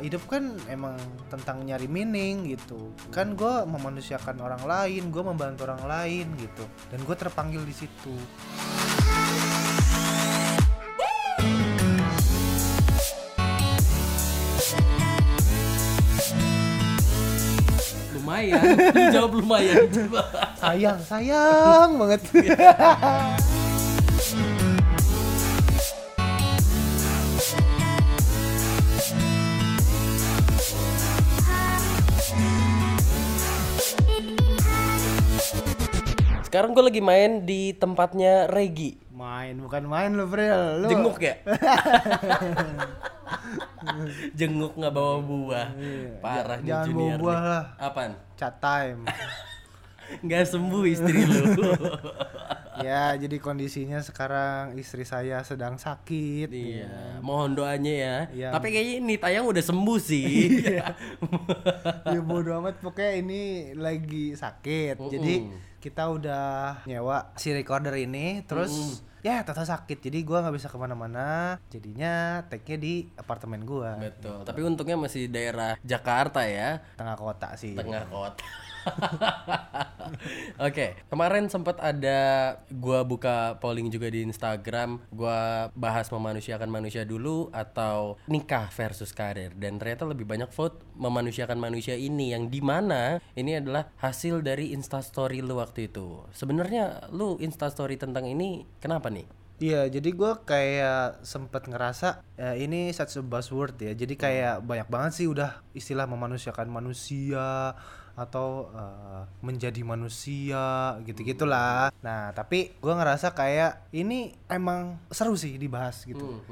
hidup kan emang tentang nyari meaning gitu. Kan gue memanusiakan orang lain gue membantu orang lain gitu. Dan gue terpanggil di situ. Lumayan lu jawab lumayan. Sayang sayang banget sekarang gue lagi main di tempatnya Regi. Main bukan main lu Bril. Lu. Jenguk ya? Jenguk nggak bawa buah. Parah nih jangan bawa junior buah nih. lah. apaan? Chat time. Nggak sembuh istri lu. Ya jadi kondisinya sekarang istri saya sedang sakit. Iya mohon doanya ya. Iya. tapi kayaknya ini tayang udah sembuh sih. Ya bodo amat. Pokoknya ini lagi sakit. Jadi kita udah nyewa si recorder ini terus ya tetap sakit. Jadi gua nggak bisa ke mana-mana. Jadinya take-nya di apartemen gua. Betul. Tapi untungnya masih daerah Jakarta ya. Tengah kota sih. Tengah kota. Oke, kemarin sempat ada gua buka polling juga di Instagram, gua bahas memanusiakan manusia dulu atau nikah versus karir. Dan ternyata lebih banyak vote memanusiakan manusia ini. Yang di mana ini adalah hasil dari instastory lu waktu itu. Sebenarnya lu instastory tentang ini kenapa nih? Iya, jadi gua kayak sempet ngerasa ya, ini such a buzzword ya. Jadi kayak banyak banget sih udah istilah memanusiakan manusia atau eh, menjadi manusia gitu-gitulah. Nah, tapi gua ngerasa kayak ini emang seru sih dibahas gitu.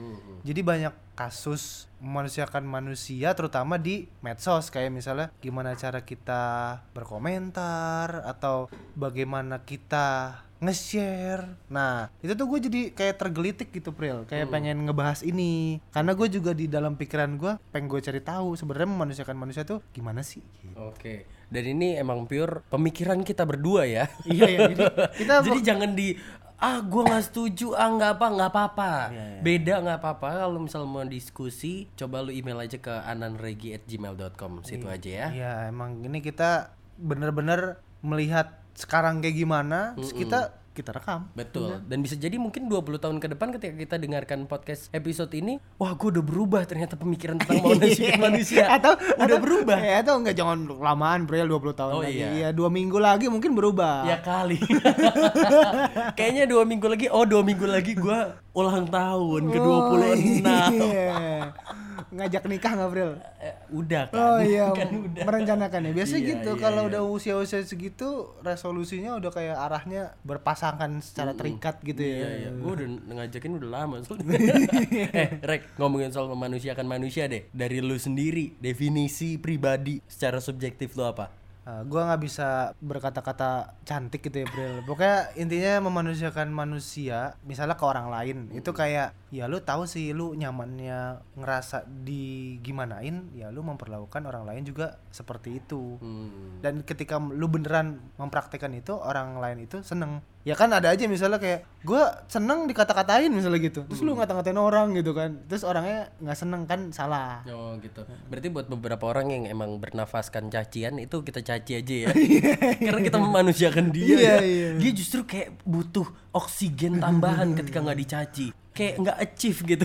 Jadi banyak kasus memanusiakan manusia terutama di medsos kayak misalnya gimana cara kita berkomentar atau bagaimana kita nge-share. Nah, itu tuh gue jadi kayak tergelitik gitu, Pril. Kayak pengen ngebahas ini. Karena gue juga di dalam pikiran gue pengen gue cari tahu sebenarnya memanusiakan manusia tuh gimana sih? Gitu. Oke. Dan ini emang pure pemikiran kita berdua ya. Iya, iya. Jadi kita Jadi jangan di ah gua nggak setuju ah nggak apa nggak apa-apa Iya, iya. beda nggak apa-apa kalau misal mau diskusi coba lu email aja ke ananregi@gmail.com situ aja ya Iya, emang ini kita bener-bener melihat sekarang kayak gimana, terus kita kita rekam. betul. Dan bisa jadi mungkin 20 tahun ke depan ketika kita dengarkan podcast episode ini wah gua udah berubah ternyata pemikiran tentang manusia manusia. Atau udah atau- berubah. ya atau enggak jangan lamaan Bril 20 tahun Oh, lagi. iya. Iya, dua minggu lagi mungkin berubah. Ya kali. Kayaknya dua minggu lagi oh dua minggu lagi gua ulang tahun ke 26 iya. ngajak nikah nggak Bril Eh, udah kan oh iya kan udah merencanakan ya biasa Iya, gitu iya, kalau iya. udah usia-usia segitu resolusinya udah kayak arahnya berpasangan secara terikat gitu ya Iya, iya. Gue udah ngajakin udah lama soalnya. eh, Rek, ngomongin soal memanusiakan manusia deh. Dari lu sendiri, definisi pribadi secara subjektif lu apa? Uh, gua nggak bisa berkata-kata cantik gitu ya Bril pokoknya intinya memanusiakan manusia misalnya ke orang lain itu kayak ya lu tahu sih lu nyamannya ngerasa digimanain ya lu memperlakukan orang lain juga seperti itu Hmm. dan ketika lu beneran mempraktekkan itu orang lain itu seneng ya kan ada aja misalnya kayak gua seneng dikata-katain misalnya gitu terus lu ngata-ngatain orang gitu kan terus orangnya nggak seneng kan salah Oh gitu. Berarti buat beberapa orang yang emang bernafaskan cacian itu kita caci aja ya. Karena kita memanusiakan dia. Iya, ya. iya. Dia justru kayak butuh oksigen tambahan ketika nggak dicaci. Kayak nggak achieve gitu.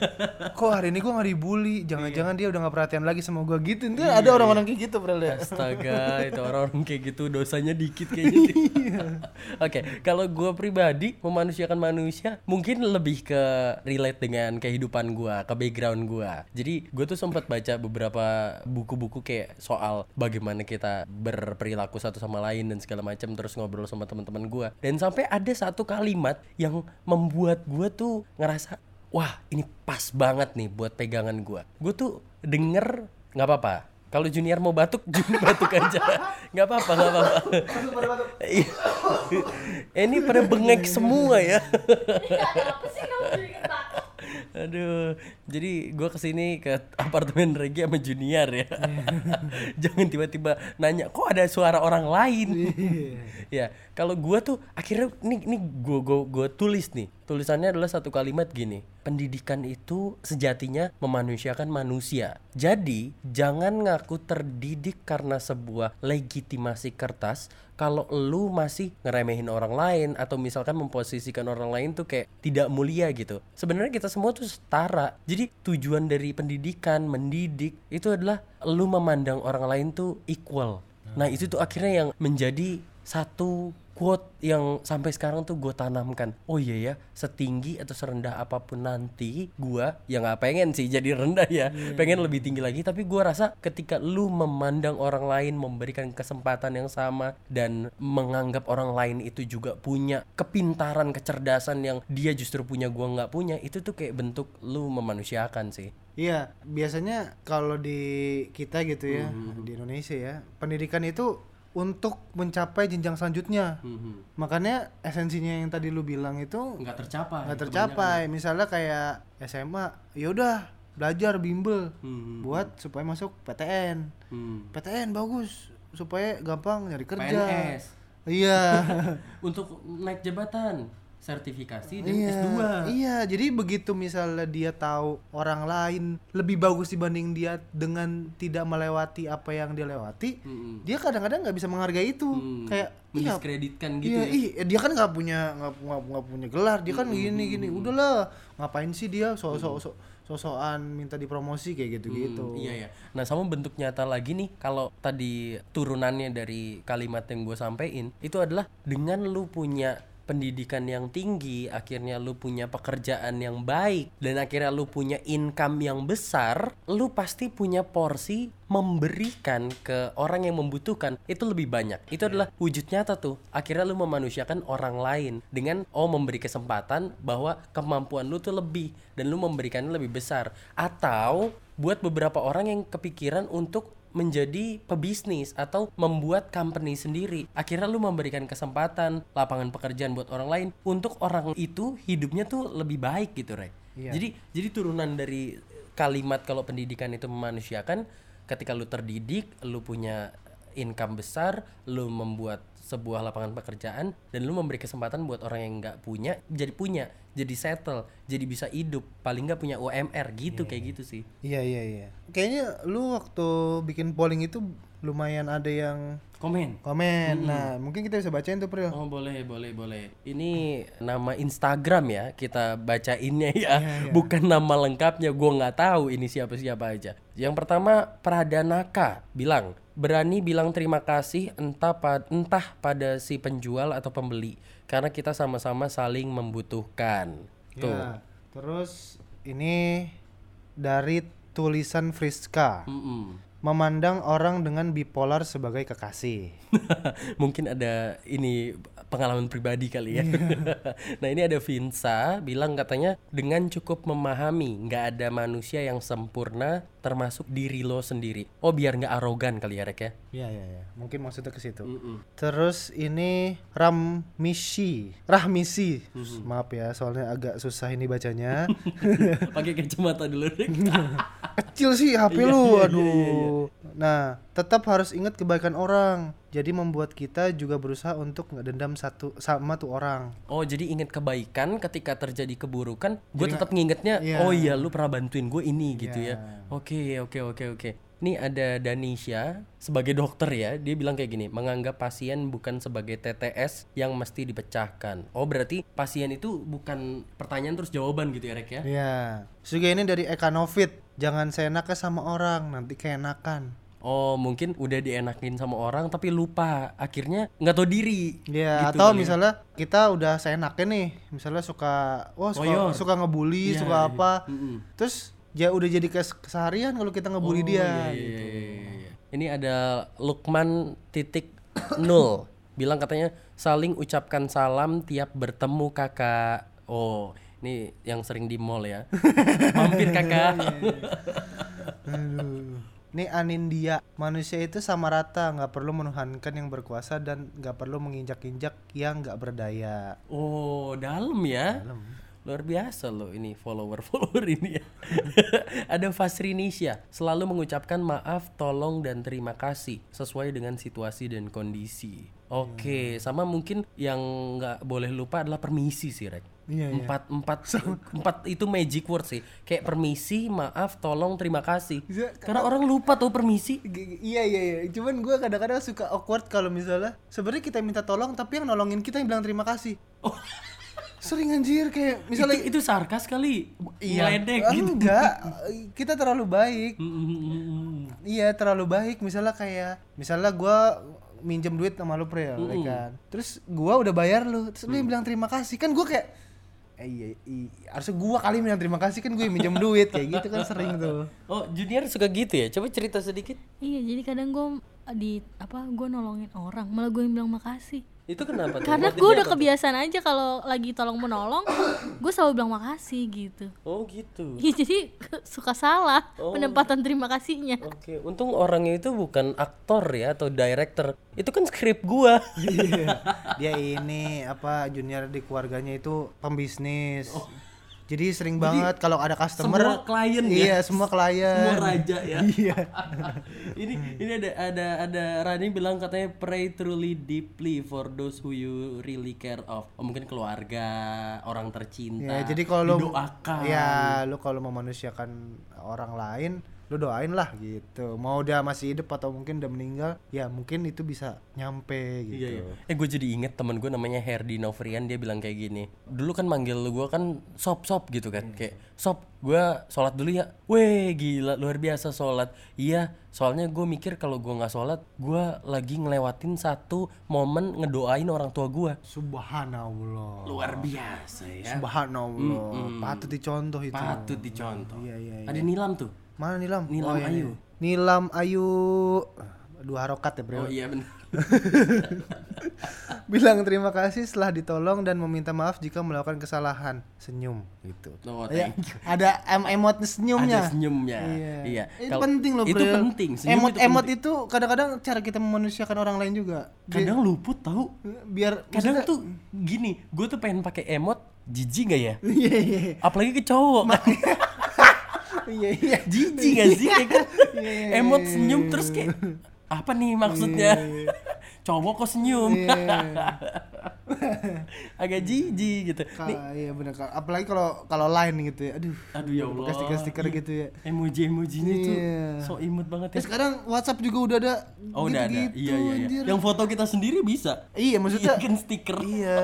kok hari ini gua nggak dibully jangan-jangan dia udah nggak perhatian lagi sama gua gitu itu Iya, ada orang-orang kayak gitu bro ya Astaga, itu orang-orang kayak gitu dosanya dikit kayaknya. Iya. Oke, kalau gue pribadi memanusiakan manusia mungkin lebih ke relate dengan kehidupan gue, ke background gue. Jadi gue tuh sempat baca beberapa buku-buku kayak soal bagaimana kita berperilaku satu sama lain dan segala macam, terus ngobrol sama teman-teman gue. Dan sampai ada satu kalimat yang membuat gue tuh ngerasa wah ini pas banget nih buat pegangan gue. Gue tuh denger nggak apa-apa. Kalau junior mau batuk, junior batuk aja. Nggak apa-apa, nggak apa-apa. Ini pada bengek semua ya. apa sih kamu jadi ketakutan? Aduh, jadi gue ke sini ke apartemen Regi sama Junior ya. Jangan tiba-tiba nanya, kok ada suara orang lain? ya, kalau gue tuh akhirnya nih nih gue gue gue tulis nih. Tulisannya adalah satu kalimat gini. pendidikan itu sejatinya memanusiakan manusia. Jadi, jangan ngaku terdidik karena sebuah legitimasi kertas kalau lu masih ngeremehin orang lain atau misalkan memposisikan orang lain tuh kayak tidak mulia gitu. Sebenarnya kita semua tuh setara. Jadi tujuan dari pendidikan, mendidik itu adalah lu memandang orang lain tuh equal. Nah, itu tuh akhirnya yang menjadi satu quote yang sampai sekarang tuh gue tanamkan. Oh iya ya setinggi atau serendah apa pun nanti gue ya nggak pengen sih jadi rendah ya. Pengen lebih tinggi lagi. Tapi gue rasa ketika lu memandang orang lain memberikan kesempatan yang sama dan menganggap orang lain itu juga punya kepintaran kecerdasan yang dia justru punya gue nggak punya itu tuh kayak bentuk lu memanusiakan sih. Iya, biasanya kalau di kita gitu ya, Hmm. di Indonesia ya, pendidikan itu untuk mencapai jenjang selanjutnya. Makanya esensinya yang tadi lu bilang itu nggak tercapai nggak tercapai. Misalnya kayak SMA, ya udah belajar bimbel Hmm. buat supaya masuk PTN. Hmm. PTN bagus supaya gampang nyari kerja. PNS Iya. untuk naik jabatan sertifikasi dan iya. S2 Iya, jadi begitu misalnya dia tahu orang lain lebih bagus dibanding dia dengan tidak melewati apa yang dia lewati, Mm-mm. dia kadang-kadang nggak bisa menghargai itu. Hmm. Kayak iya, mendiskreditkan gitu iya, ya ih, dia kan nggak punya nggak punya gelar, dia kan gini gini. Udahlah, ngapain sih dia sok-sok sok sosokan minta dipromosi kayak gitu-gitu. Hmm, iya ya. Nah sama bentuk nyata lagi nih kalau tadi turunannya dari kalimat yang gue sampein itu adalah dengan lu punya pendidikan yang tinggi, akhirnya lu punya pekerjaan yang baik dan akhirnya lu punya income yang besar, lu pasti punya porsi memberikan ke orang yang membutuhkan itu lebih banyak. Itu adalah wujud nyata tuh. Akhirnya lu memanusiakan orang lain dengan oh memberi kesempatan bahwa kemampuan lu tuh lebih dan lu memberikannya lebih besar. Atau buat beberapa orang yang kepikiran untuk menjadi pebisnis atau membuat company sendiri. Akhirnya lu memberikan kesempatan lapangan pekerjaan buat orang lain untuk orang itu hidupnya tuh lebih baik gitu, Rek. Iya. Jadi jadi turunan dari kalimat kalau pendidikan itu memanusiakan ketika lu terdidik, lu punya income besar, lu membuat sebuah lapangan pekerjaan dan lu memberi kesempatan buat orang yang nggak punya jadi punya, jadi settle, jadi bisa hidup, paling nggak punya UMR gitu kayak gitu sih. Iya iya iya. Kayaknya lu waktu bikin polling itu lumayan ada yang Komen. komen. Nah, mungkin kita bisa bacain tuh, Pril. Oh boleh boleh boleh. Ini nama Instagram ya kita bacainnya ya, bukan nama lengkapnya. Gue nggak tahu ini siapa siapa aja. Yang pertama Pradanaka bilang berani bilang terima kasih entah pa- entah pada si penjual atau pembeli karena kita sama-sama saling membutuhkan. Tuh. Ya, terus ini dari tulisan Friska. Mm-mm. Memandang orang dengan bipolar sebagai kekasih. Mungkin ada ini pengalaman pribadi kali ya. nah ini ada Vinsa bilang katanya dengan cukup memahami nggak ada manusia yang sempurna termasuk diri lo sendiri. Oh biar nggak arogan kali ya Rek ya. Iya iya iya. Mungkin maksudnya ke situ. Mm-mm. Terus ini Ramisi, Rahmisi. Maaf ya, soalnya agak susah ini bacanya. Pakai kacamata dulu Rek. Kecil sih HP Iya, lu, iya, iya, aduh. Nah, tetap harus ingat kebaikan orang. Jadi membuat kita juga berusaha untuk nggak dendam satu sama tuh orang. Oh jadi ingat kebaikan ketika terjadi keburukan, gue tetap ngingetnya. Iya. Oh iya lu pernah bantuin gue ini gitu Iya. ya. Oke oke oke oke. Ini ada Danisha sebagai dokter ya, dia bilang kayak gini, menganggap pasien bukan sebagai TTS yang mesti dipecahkan. Oh berarti pasien itu bukan pertanyaan terus jawaban gitu ya Rek ya? Iya. Juga ini dari Eka Novit. Jangan seenaknya sama orang, nanti keenakan. Oh mungkin udah dienakin sama orang tapi lupa, akhirnya nggak tahu diri. Iya, Gitu atau kali ya. misalnya kita udah seenaknya nih, misalnya suka, wah suka, Koyor. suka ngebully, Iya, suka iya. apa, Mm-mm. terus ya udah jadi kes- keseharian kalau kita ngebully Oh, dia. iya, iya, gitu. iya, iya, iya. Ini ada Lukman titik nol bilang katanya saling ucapkan salam tiap bertemu kakak. Oh, ini yang sering di mall ya. Mampir kakak. Aduh. Ini Anindia, manusia itu sama rata, nggak perlu menuhankan yang berkuasa dan nggak perlu menginjak-injak yang nggak berdaya. oh, dalam ya. Luar biasa loh ini follower-follower ini ya. Ada Fasrinisha selalu mengucapkan maaf, tolong dan terima kasih sesuai dengan situasi dan kondisi. Oke, sama mungkin yang nggak boleh lupa adalah permisi sih, Rek. Iya, iya. empat empat empat itu magic word sih kayak permisi maaf tolong terima kasih Bisa- karena orang lupa tuh permisi Iya iya iya. Cuman gue kadang-kadang suka awkward kalau misalnya sebenarnya kita minta tolong tapi yang nolongin kita yang bilang terima kasih. Sering anjir kayak misalnya itu, itu sarkas kali. Iya. Ngeledek gitu. Enggak kita terlalu baik. Mm, mm, mm, mm. Iya terlalu baik. Misalnya kayak misalnya gua minjem duit sama lu Prel ya kan. Terus gua udah bayar lu, terus lu yang bilang terima kasih. Kan gua kayak eh, iya, iya, harusnya gua kali bilang terima kasih. Kan gue yang minjem duit. Kayak gitu kan sering tuh. oh junior suka gitu ya? Coba cerita sedikit. Iya, jadi kadang gue di apa gue nolongin orang, malah gue yang bilang makasih. Itu kenapa tuh Karena gue udah tuh? kebiasaan aja kalau lagi tolong menolong, gue selalu bilang makasih gitu. oh gitu Ya jadi suka salah Oh. penempatan terima kasihnya. Oke, untung orangnya itu bukan aktor ya atau director. Itu kan skrip gua. Iya. Dia ini apa junior di keluarganya itu pembisnis. Jadi sering banget kalau ada customer semua klien ya? Iya, semua klien. Semua raja ya. Iya. ini ini ada ada ada Rani bilang katanya pray truly deeply for those who you really care of. Oh, mungkin keluarga, orang tercinta. Ya, jadi kalau lu doakan. ya lu kalau memanusiakan orang lain, lu doain lah gitu. Mau dia masih hidup atau mungkin udah meninggal, ya mungkin itu bisa nyampe gitu. Iya, iya. Eh gue jadi inget temen gue namanya Herdi Novrian dia bilang kayak gini. Dulu kan manggil gue kan sop sop gitu kan, kayak sop gue sholat dulu ya. Weh gila luar biasa sholat. Iya soalnya gue mikir kalau gue nggak sholat, gue lagi ngelewatin satu momen ngedoain orang tua gue. Subhanallah. Luar biasa ya. Subhanallah. Patut dicontoh itu. Patut dicontoh. Iya, iya, iya. Ada nilam tuh. Mana Nilam? Nilam iya, Ayu. iya. Nilam Ayu. Dua harokat ya, Bro. Oh iya benar. Bilang terima kasih setelah ditolong dan meminta maaf jika melakukan kesalahan. Senyum gitu. Oh, Ya, thank you. ada em emot senyumnya. Ada senyumnya. Iya. Iya. Itu Kalau- penting loh, Itu Bro. penting. Senyum Emot itu emot penting. itu kadang-kadang cara kita memanusiakan orang lain juga. Kadang luput tahu. biar Kadang maksudnya- tuh gini, gue tuh pengen pakai emot jijik gak ya? Iya iya. Apalagi ke cowok. Iya iya. jijik gak sih kayak kan Iya, emot senyum terus kayak apa nih maksudnya cowok kok senyum Iya. agak jijik gitu Ka- Iya benar. Ka- Apalagi kalau kalau lain gitu ya. Aduh. aduh ya Allah Stiker-stiker Iya. gitu ya. emoji emojinya tuh Iya. so imut banget Ya ya sekarang WhatsApp juga udah ada oh udah ada iya iya iya yang foto kita sendiri bisa Iya maksudnya kan stiker Iya.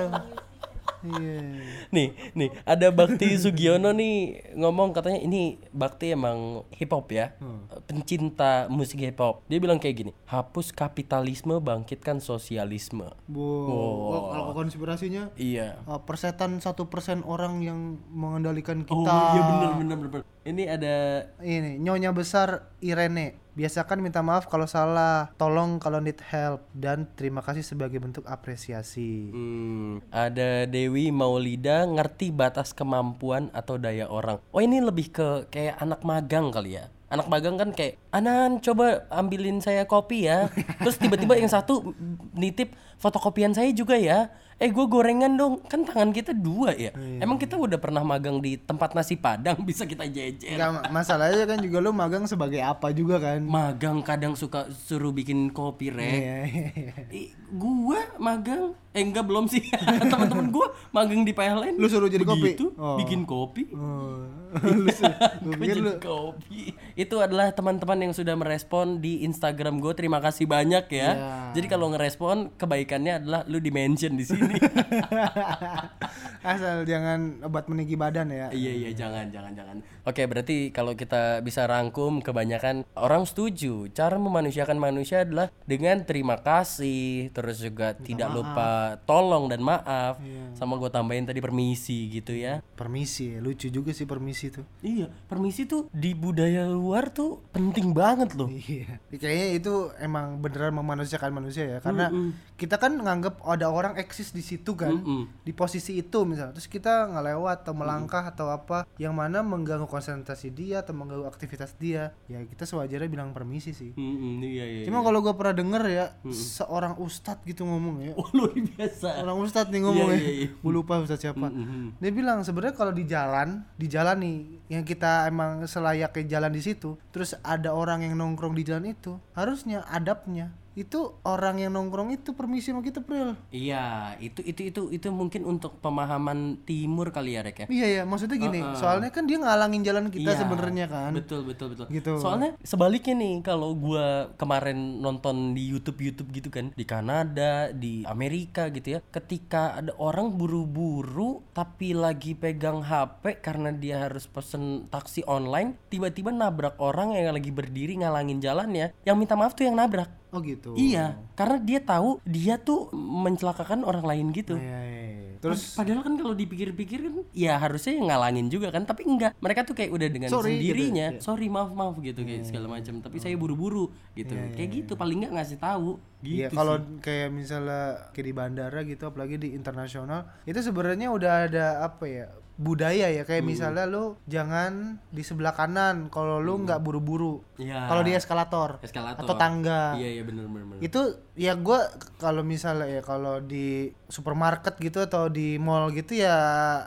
Iya. nih nih ada Bakti Sugiono nih ngomong katanya ini Bakti emang hip hop ya pencinta musik hip hop dia bilang kayak gini hapus kapitalisme bangkitkan sosialisme Bu, oh, kalau konspirasinya iya uh, persetan satu persen orang yang mengendalikan kita. Oh iya bener bener bener. Ini ada Ini nyonya besar Irene. Biasakan minta maaf kalau salah, tolong kalau need help dan terima kasih sebagai bentuk apresiasi. hmm, ada Dewi Maulida ngerti batas kemampuan atau daya orang. Oh ini lebih ke kayak anak magang kali ya. Anak magang kan kayak Anan coba ambilin saya kopi ya. Terus tiba-tiba yang satu nitip fotokopian saya juga ya. Eh gue gorengan dong. Kan tangan kita dua ya. Emang kita udah pernah magang di tempat nasi padang bisa kita jejer. Enggak ma- masalahnya kan juga lu magang sebagai apa juga kan? Magang kadang suka suruh bikin kopi rek. Iya, iya, iya. Gua magang eh enggak belum sih teman-teman gua magang di PLN Lu suruh jadi kopi? Oh. bikin kopi Oh, lu su- gua Gua pikir jadi lu- kopi itu adalah teman-teman yang sudah merespon di Instagram gue terima kasih banyak ya Iya. jadi kalau ngerespon kebaikannya adalah lu di mention di sini Asal jangan obat meninggi badan ya. iya iya jangan jangan jangan. Oke berarti kalau kita bisa rangkum kebanyakan orang setuju. Cara memanusiakan manusia adalah dengan terima kasih terus juga tidak lupa tolong dan maaf. Sama gue tambahin tadi permisi gitu ya. Permisi, lucu juga sih permisi tuh. iya permisi tuh di budaya luar tuh penting banget loh. Iya. Kayaknya itu emang beneran memanusiakan manusia ya. Karena kita kan nganggap ada orang eksis di situ kan. Di posisi itu misalnya. Terus kita ngelewat atau melangkah atau apa yang mana mengganggu konsentrasi dia atau mengganggu aktivitas dia. Ya kita sewajarnya bilang permisi sih. Mm-mm, iya iya Cuma kalau gua pernah denger ya seorang ustadz gitu ngomong ya. oh luar biasa Orang ustadz nih ngomong Iya, ya. iya, iya. Gua lupa ustadz siapa. Mm-mm. Dia bilang sebenarnya kalau di jalan, di jalan nih yang kita emang selayaknya jalan di situ, terus ada orang yang nongkrong di jalan itu, harusnya adabnya itu orang yang nongkrong itu permisi sama kita Pril Iya, itu itu itu itu mungkin untuk pemahaman timur kali ya, Rek ya. iya ya maksudnya gini soalnya kan dia ngalangin jalan kita Iya, sebenarnya kan Betul betul betul. Gitu. Soalnya sebaliknya nih kalau gua kemarin nonton di YouTube YouTube gitu kan di Kanada, di Amerika gitu ya. Ketika ada orang buru-buru tapi lagi pegang HP karena dia harus pesen taksi online, tiba-tiba nabrak orang yang lagi berdiri ngalangin jalannya. Yang minta maaf tuh yang nabrak. oh gitu Iya, karena dia tahu dia tuh mencelakakan orang lain gitu. Iya, iya, iya. terus Padahal kan kalau dipikir-pikir kan ya harusnya ngalangin juga kan tapi enggak mereka tuh kayak udah dengan Sorry, gitu, sendirinya sorry maaf maaf gitu kayak segala macam tapi saya buru-buru gitu kayak gitu paling nggak ngasih tahu Iya, gitu kalau kayak misalnya kayak di bandara gitu, apalagi di internasional, itu sebenarnya udah ada apa ya budaya ya kayak misalnya lu jangan di sebelah kanan kalau lu nggak buru-buru. Iya. Kalau di eskalator, Eskalator. atau tangga. iya iya bener bener, bener. Itu ya gua kalau misalnya ya kalau di supermarket gitu atau di mall gitu ya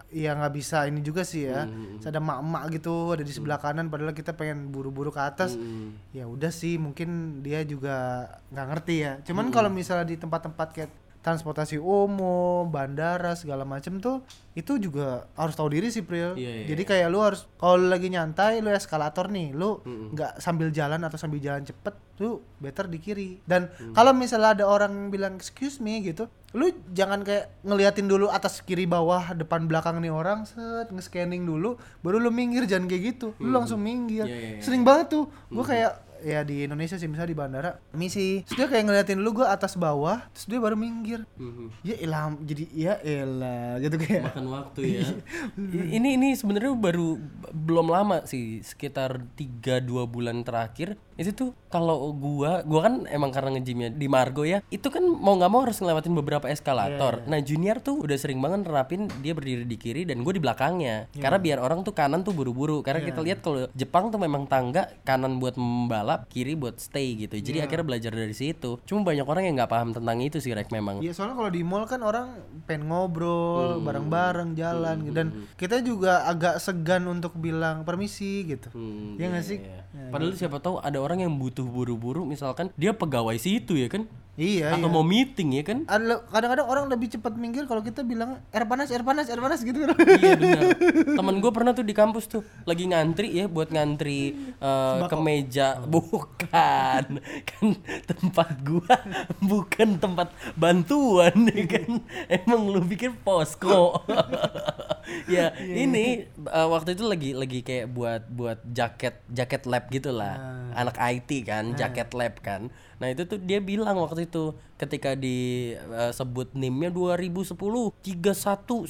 ya nggak bisa ini juga sih ya. Hmm, Terus Ada mak-mak gitu ada di sebelah kanan padahal kita pengen buru-buru ke atas. Hmm. Ya udah sih mungkin dia juga nggak ngerti ya. Hmm. Cuman kalau misalnya di tempat-tempat kayak transportasi umum, bandara segala macem tuh itu juga harus tahu diri sih Pril. Iya, iya, Jadi kayak lu harus kalau lagi nyantai lu eskalator nih, lu nggak sambil jalan atau sambil jalan cepet, lu better di kiri. Dan Mm. kalau misalnya ada orang bilang excuse me gitu, lu jangan kayak ngeliatin dulu atas kiri bawah depan belakang nih orang set nge-scanning dulu baru lu minggir jangan kayak gitu lu langsung minggir Iya, iya, iya. sering banget tuh gua kayak ya di Indonesia sih misalnya di bandara misi. Terus dia kayak ngeliatin dulu gua atas bawah terus dia baru minggir. Mhm. ya elah jadi ya elah gitu kayak. Makan waktu ya. I- ini ini sebenarnya baru belum lama sih sekitar 3 2 bulan terakhir. Itu tuh kalau gua gua kan emang karena ngejimnya di Margo ya itu kan mau nggak mau harus ngelewatin beberapa eskalator. Nah junior tuh udah sering banget nerapin dia berdiri di kiri dan gue di belakangnya. Karena biar orang tuh kanan tuh buru-buru. Karena kita lihat kalau Jepang tuh memang tangga kanan buat membalap kiri buat stay gitu. Jadi akhirnya belajar dari situ. Cuma banyak orang yang nggak paham tentang itu sih Rek memang. Iya soalnya kalau di mall kan orang pengen ngobrol bareng-bareng jalan gitu. dan kita juga agak segan untuk bilang permisi gitu. Hmm, Iya nggak sih? Iya. Padahal siapa tahu ada orang yang butuh buru-buru. Misalkan dia pegawai situ ya kan Iya. atau mau meeting ya kan? Ada kadang-kadang orang lebih cepat minggir kalau kita bilang air panas, air panas, air panas gitu. iya benar. Temen gue pernah tuh di kampus tuh lagi ngantri ya buat ngantri eh, ke meja bukan. Kan tempat gua bukan tempat bantuan ya kan? Emang lu pikir posko? Ya ini eh, waktu itu lagi lagi kayak buat buat jaket jaket lab gitulah anak IT kan jaket lab kan. Nah itu tuh dia bilang waktu itu itu ketika disebut NIM-nya 2010 31158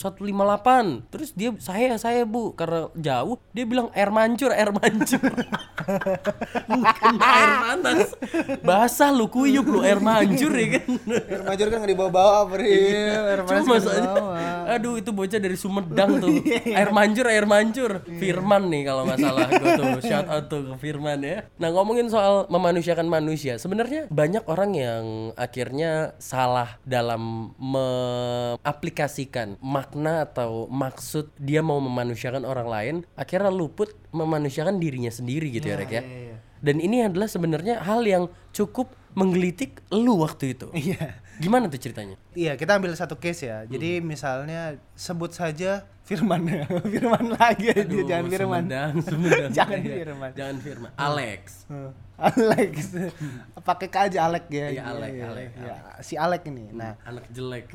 terus dia saya saya bu karena jauh dia bilang air mancur air mancur bukan air panas basah lu kuyup lu air mancur ya kan air majur kan nggak dibawa-bawa, Bro. Air panas Cuma masalahnya, aduh itu bocah dari Sumedang tuh. air mancur, air mancur. Firman nih kalau nggak salah gue tuh. Shout out tuh ke Firman ya. Nah ngomongin soal memanusiakan manusia, sebenarnya banyak orang yang akhirnya salah dalam mengaplikasikan makna atau maksud dia mau memanusiakan orang lain, akhirnya luput memanusiakan dirinya sendiri gitu ya, Rek ya. Dan ini adalah sebenarnya hal yang cukup menggelitik lu waktu itu. Iya. Gimana tuh ceritanya? Iya, kita ambil satu case ya. Jadi misalnya sebut saja Firman ya. Firman lagi aja, Aduh, jangan Firman. Sumedang, Sumedang. Jangan Iya, Firman. Jangan Firman. Alex. Hmm. Alex. Pakai K aja Alex ya. Iya, Alek, Alek, Ya, si Alex ini. Nah, Anak jelek.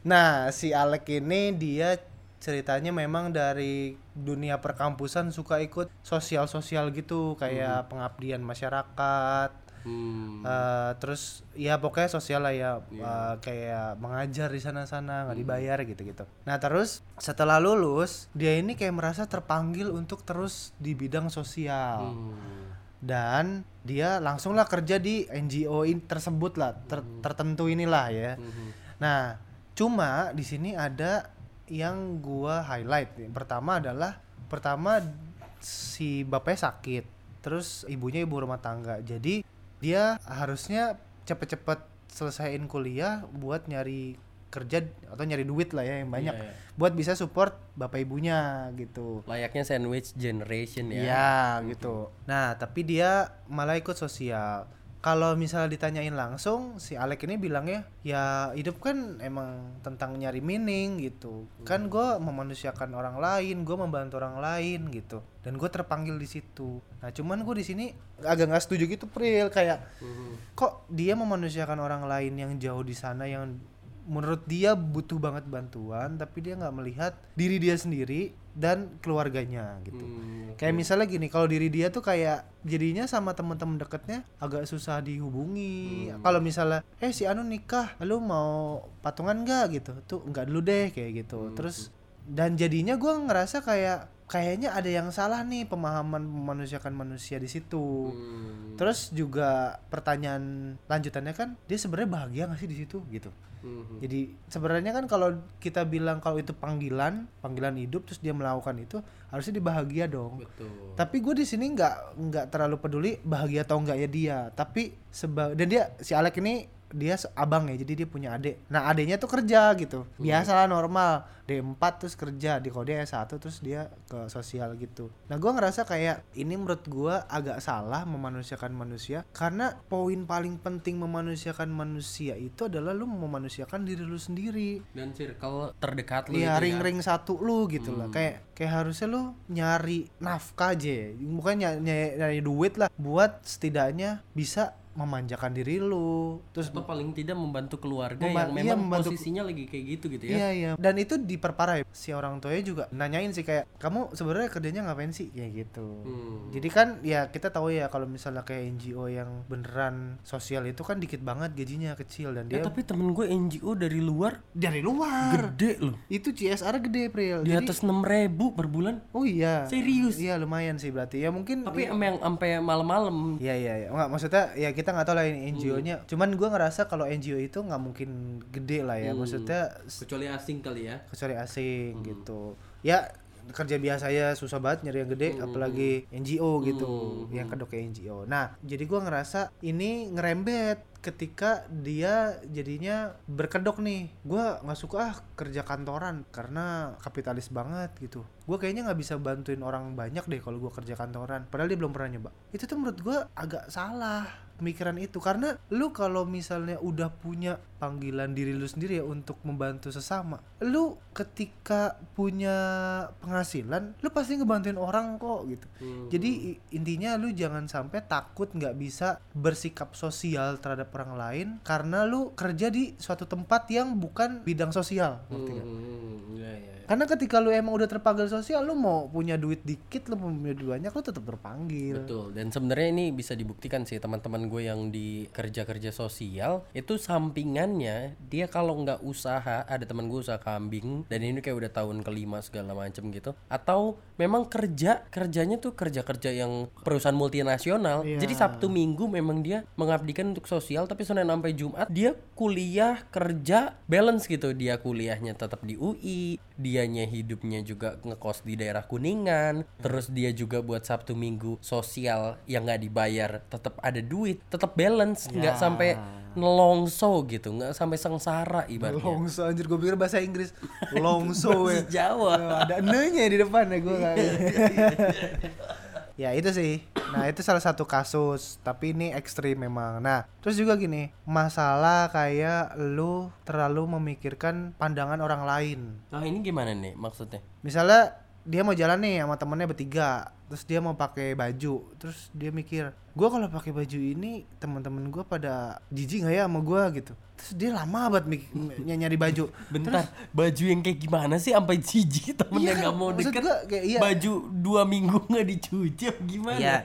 nah si Alex ini dia ceritanya memang dari dunia perkampusan suka ikut sosial-sosial gitu kayak pengabdian masyarakat. Hmm. Eh, terus ya pokoknya sosial lah ya eh, kayak mengajar di sana-sana nggak dibayar gitu-gitu. Nah terus setelah lulus dia ini kayak merasa terpanggil untuk terus di bidang sosial Hmm. dan dia langsunglah kerja di NGO in tersebut lah ter- tertentu inilah ya. Nah cuma di sini ada yang gua highlight. Yang pertama adalah pertama si bapaknya sakit, terus ibunya ibu rumah tangga. Jadi dia harusnya cepet-cepet selesaiin kuliah buat nyari kerja atau nyari duit lah ya yang banyak Iya, iya. buat bisa support bapak ibunya gitu. Layaknya sandwich generation ya. Iya gitu. Nah tapi dia malah ikut sosial. Kalau misalnya ditanyain langsung si Alek ini bilangnya ya hidup kan emang tentang nyari meaning gitu. Kan gue memanusiakan orang lain gue membantu orang lain gitu. Dan gue terpanggil di situ. Nah cuman gue di sini agak nggak setuju gitu Pril. Kayak kok dia memanusiakan orang lain yang jauh di sana yang menurut dia butuh banget bantuan tapi dia nggak melihat diri dia sendiri dan keluarganya gitu. Hmm, kayak misalnya gini kalau diri dia tuh kayak jadinya sama teman-teman deketnya agak susah dihubungi. Kalau misalnya eh si Anu nikah lu mau patungan nggak? Gitu. Tuh nggak dulu deh kayak gitu. Terus dan jadinya gua ngerasa kayak kayaknya ada yang salah nih pemahaman memanusiakan manusia di situ. Hmm, terus juga pertanyaan lanjutannya kan dia sebenarnya bahagia nggak sih di situ? Gitu. Hmm, jadi sebenarnya kan kalau kita bilang kalau itu panggilan, panggilan hidup terus dia melakukan itu harusnya dia bahagia dong. betul. Tapi gue di sini nggak nggak terlalu peduli bahagia atau enggak ya dia. Tapi seba dan dia si Alek ini dia abang ya jadi dia punya adik. Nah adiknya tuh kerja gitu. Biasalah normal D4 terus kerja di kode S1 terus dia ke sosial gitu. Nah gua ngerasa kayak ini menurut gua agak salah memanusiakan manusia karena poin paling penting memanusiakan manusia itu adalah lu memanusiakan diri lu sendiri. dan circle terdekat lu Iya itu ya. ring-ring satu lu gitu lah kayak kayak harusnya lu nyari nafkah aja bukan ny- ny- nyari duit lah buat setidaknya bisa memanjakan diri lu. Terus atau paling tidak membantu keluarga Memba- yang iya, memang membantu- posisinya lagi kayak gitu gitu ya. Iya iya. Dan itu diperparah. Ya. si orang tuanya juga nanyain sih kayak kamu sebenarnya kerjanya ngapain sih? Kayak gitu. Hmm. jadi kan ya kita tahu ya kalau misalnya kayak NGO yang beneran sosial itu kan dikit banget gajinya kecil. Dan Eh, dia tapi temen gue NGO dari luar dari luar. gede loh. Itu CSR gede Pril. Di Jadi- atas 6000 per bulan? Oh iya. Serius? iya lumayan sih berarti. Ya mungkin tapi yang sampai malam-malam. Iya iya iya. Enggak maksudnya ya kita nggak tahu lah ini NGO-nya. Cuman gua ngerasa kalau NGO itu nggak mungkin gede lah ya. Maksudnya s- kecuali asing kali ya. kecuali asing gitu. Ya kerja biasa ya susah banget nyari yang gede apalagi NGO gitu. Yang kedok kayak NGO. Nah, jadi gua ngerasa ini ngerembet ketika dia jadinya berkedok nih. Gua nggak suka ah kerja kantoran karena kapitalis banget gitu. Gua kayaknya nggak bisa bantuin orang banyak deh kalau gua kerja kantoran. Padahal dia belum pernah nyoba. Itu tuh menurut gua agak salah pemikiran itu karena lu kalau misalnya udah punya panggilan diri lu sendiri ya untuk membantu sesama lu ketika punya penghasilan lu pasti ngebantuin orang kok gitu jadi i- intinya lu jangan sampai takut nggak bisa bersikap sosial terhadap orang lain karena lu kerja di suatu tempat yang bukan bidang sosial ngerti? Hmm, iya, iya. karena ketika lu emang udah terpanggil sosial lu mau punya duit dikit lu mau punya duit banyak lu tetap terpanggil Betul. Dan sebenarnya ini bisa dibuktikan sih teman-teman gue yang di kerja-kerja sosial itu sampingannya dia kalau nggak usaha ada teman gue usaha kambing dan ini kayak udah tahun kelima segala macem gitu atau memang kerja kerjanya tuh kerja-kerja yang perusahaan multinasional. Iya. jadi Sabtu Minggu memang dia mengabdikan untuk sosial tapi Senin sampai Jumat dia kuliah kerja balance gitu. Dia kuliahnya tetap di UI dianya hidupnya juga ngekos di daerah Kuningan terus dia juga buat Sabtu Minggu sosial yang nggak dibayar tetap ada duit tetap balance nggak Ya. sampai nelongso gitu nggak sampai sengsara ibaratnya. Longso anjir gue pikir bahasa Inggris. Longso ya. Jawa. Ada ene di depan ya gue Ya itu sih. Nah itu salah satu kasus Tapi ini ekstrim memang. Nah terus juga gini Masalah kayak lu terlalu memikirkan pandangan orang lain. Nah ini gimana nih maksudnya? Misalnya dia mau jalan nih sama temennya bertiga. Terus dia mau pakai baju. Terus dia mikir gua kalau pakai baju ini teman-teman gua pada jijik nggak ya sama gua? Gitu. Terus dia lama banget mik- ny- nyari baju. Bentar baju yang kayak gimana sih? Sampai jijik temennya Iya, nggak mau maksud deket. gua kayak iya. baju dua minggu nggak dicuci gimana? Iya,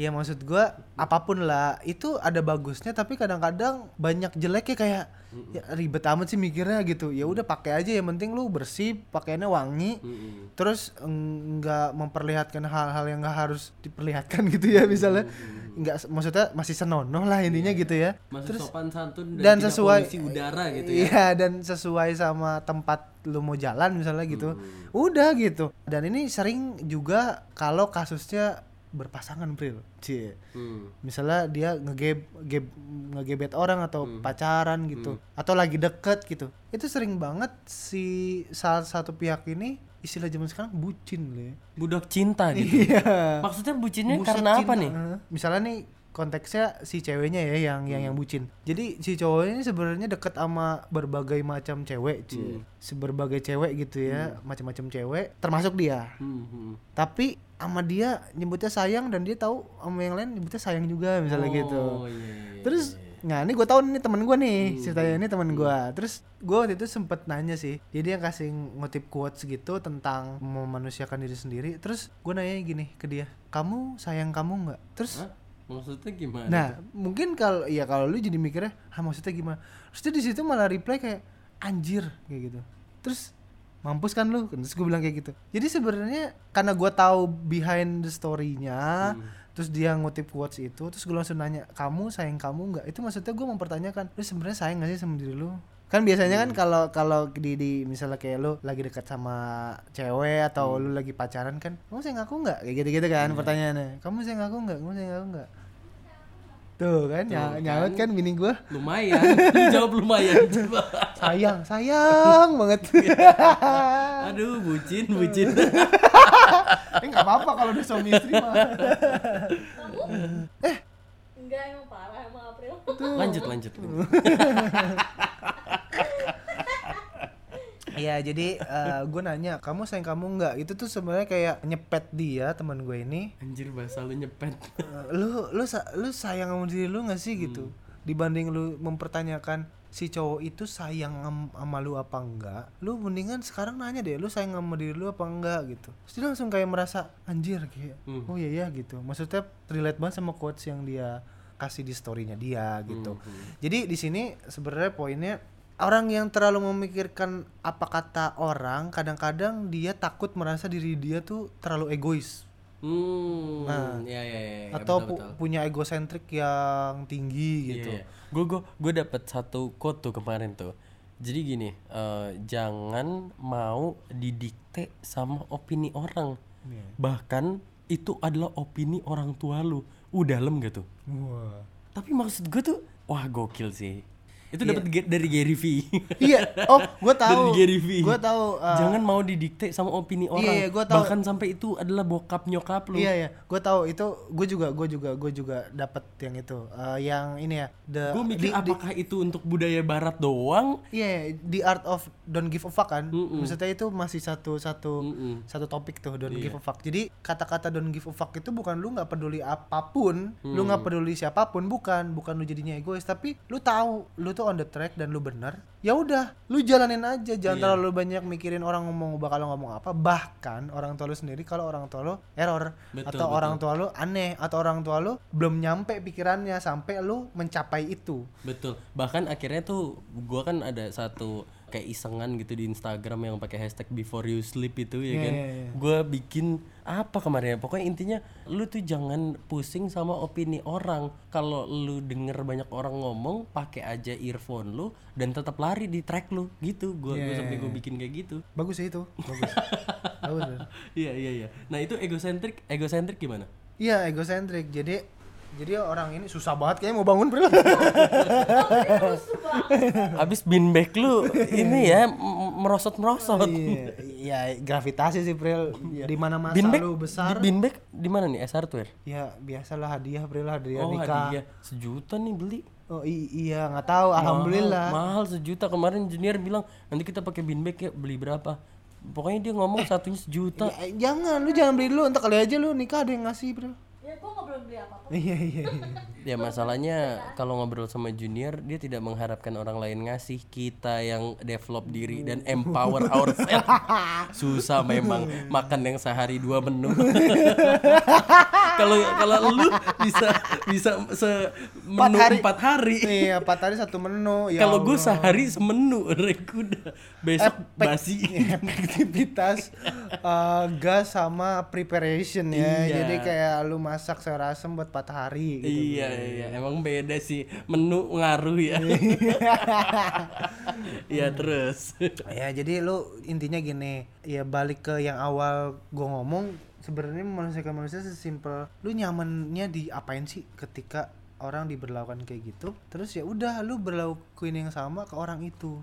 iya maksud gua apa pun lah itu ada bagusnya tapi kadang-kadang banyak jeleknya kayak ya, ribet amat sih mikirnya gitu. Ya udah pakai aja yang penting lu bersih, pakaiannya wangi. Mm-mm. Terus nggak memperlihatkan hal-hal yang nggak harus diperlihatkan gitu ya misalnya. Nggak maksudnya masih senonoh lah intinya gitu ya. masih sopan santun Dan tidak sesuai udara gitu ya Iya, dan sesuai sama tempat lu mau jalan misalnya gitu. Udah gitu. Dan ini sering juga kalau kasusnya berpasangan, Pril. Cie. Hmm. Misalnya dia ngegeb geb, ngegebet orang atau Hmm. pacaran gitu atau lagi deket gitu. Itu sering banget si salah satu pihak ini istilah zaman sekarang bucin ya. budak cinta gitu Iya. maksudnya bucinnya Buset karena apa cinta. nih Eh, Misalnya nih konteksnya si ceweknya ya yang yang yang bucin. Jadi si cowoknya ini sebenarnya deket sama berbagai macam cewek, Ci. Seberbagai cewek gitu ya, macam-macam cewek, termasuk dia. Hmm, hmm. Tapi sama dia nyebutnya sayang dan dia tahu sama yang lain nyebutnya sayang juga misalnya gitu. Oh iya. iya, Terus. Nah ini gue tahu nih temen gue nih ceritanya ini temen gue Terus gue waktu itu sempet nanya sih Jadi yang kasih ngutip quotes gitu tentang memanusiakan diri sendiri Terus gue nanya gini ke dia Kamu sayang kamu nggak? Terus Hah? Maksudnya gimana? Nah mungkin kalau ya kalau lu jadi mikirnya ah maksudnya gimana? Terus dia di situ malah reply kayak anjir kayak gitu. Terus mampus kan lu? Terus gue bilang kayak gitu. Jadi sebenarnya karena gue tahu behind the story-nya, terus dia ngutip quotes itu, terus gue langsung nanya kamu sayang kamu nggak? Itu maksudnya gue mempertanyakan lu sebenarnya sayang gak sih sama diri lu? Kan biasanya kan kalau kalau di, di misalnya kayak lu lagi dekat sama cewek atau lu lagi pacaran kan, kamu sayang aku nggak? Kayak gitu-gitu kan pertanyaannya. Kamu sayang aku nggak? Kamu sayang aku nggak? Tuh kan, nya- Tuh nyaut kan. kan bini gua Lumayan. Lu jawab lumayan coba. sayang sayang banget Aduh, bucin, bucin. eh nggak apa-apa kalau udah suami istri mah Enggak emang parah emang April. lanjut, lanjut. Iya jadi gue nanya kamu sayang kamu nggak? Itu tuh sebenarnya kayak nyepet dia teman gue ini. Anjir bahasa lu nyepet. Eh, lu lu lu sayang sama diri lu nggak sih gitu? Dibanding lu mempertanyakan si cowok itu sayang am- sama lu apa enggak lu mendingan sekarang nanya deh lu sayang sama diri lu apa enggak gitu. Terus dia langsung kayak merasa anjir kayak Hmm. oh iya ya gitu. Maksudnya relate banget sama quotes yang dia kasih di storynya dia gitu. Jadi di sini sebenarnya poinnya orang yang terlalu memikirkan apa kata orang kadang-kadang dia takut merasa diri dia tuh terlalu egois Hmm. Nah. ya ya ya. ya, atau betul, pu- betul. punya egosentrik yang tinggi gitu. Gue gue gue dapet satu quote tuh kemarin tuh. Jadi gini, eh, jangan mau didikte sama opini orang. Iya. Bahkan itu adalah opini orang tua lu. Udah dalam gak tuh? Wah. Tapi maksud gue tuh, wah gokil sih. Itu dapat ge- dari Gary V. iya, oh, gue tahu. dari Gary V. Gue tahu. uh, Jangan mau didikte sama opini orang. iya, gua tahu. Bahkan sampai itu adalah bokap nyokap lu. Iya iya, gue tahu itu. Gue juga, gue juga, gue juga dapat yang itu. Uh, yang ini ya, the Gue mikir di- di- apakah itu untuk budaya barat doang? Iya, the art of don't give a fuck kan. Mm-mm. Maksudnya itu masih satu satu Mm-mm. satu topik tuh don't Iya. give a fuck. Jadi kata-kata don't give a fuck itu bukan lu nggak peduli apa pun, lu nggak Hmm. peduli siapa pun, bukan, bukan lu jadinya egois, tapi lu tahu lu tuh on the track dan lu bener. Ya udah, lu jalanin aja, jangan Iya. terlalu banyak mikirin orang ngomong bakal ngomong apa. Bahkan orang tua lu sendiri kalau orang tua lu error Betul, atau betul. orang tua lu aneh atau orang tua lu belum nyampe pikirannya sampai lu mencapai itu. Betul. Bahkan akhirnya tuh gua kan ada satu kayak isengan gitu di Instagram yang pakai hashtag before you sleep itu ya Iya, kan. iya, iya. Gua bikin apa kemarin ya? Pokoknya intinya lu tuh jangan pusing sama opini orang. Kalau lu denger banyak orang ngomong, pakai aja earphone lu dan tetap lari di track lu gitu. Gua gua Iya, sampai gua iya. bikin kayak gitu. Bagus sih itu, bagus. bagus. bagus. Iya iya iya. Nah, itu egosentrik, egosentrik gimana? Iya egosentrik jadi jadi orang ini susah banget kayaknya mau bangun bro Abis beanbag lu ini ya m- merosot-merosot. iya iya, gravitasi sih Pril di mana masa Beanbag lu besar Di beanbag di mana nih? S Hardware. ya biasalah hadiah Pril hadiah oh, nikah hadiah sejuta nih beli. oh iya nggak tahu alhamdulillah Mahal, mahal sejuta kemarin junior bilang nanti kita pakai beanbag ya beli berapa? Pokoknya dia ngomong satunya sejuta. Ya, jangan lu jangan beli dulu entar kali aja lu nikah ada yang ngasih Pril nggak belum beli apa-apa. iya iya iya. Ya masalahnya kalau ngobrol sama junior dia tidak mengharapkan orang lain ngasih kita yang develop diri dan empower ourselves. Susah memang makan yang sehari dua menu. Kalau kalau lu bisa bisa se menu hari. empat hari. iya empat hari satu menu ya Kalau gue sehari semenu, rek udah besok Efek- basi. efektivitas uh, gas sama preparation ya Iya. jadi kayak lu masak sayur asem buat 4 hari gitu iya iya, emang beda sih. Menu ngaruh ya. Iya. Terus. ya jadi lu intinya gini. Ya balik ke yang awal gua ngomong sebenarnya manusia ke manusia sesimpel lu nyamannya di apain sih ketika orang diberlakukan kayak gitu? Terus ya udah lu berlakuin yang sama ke orang itu.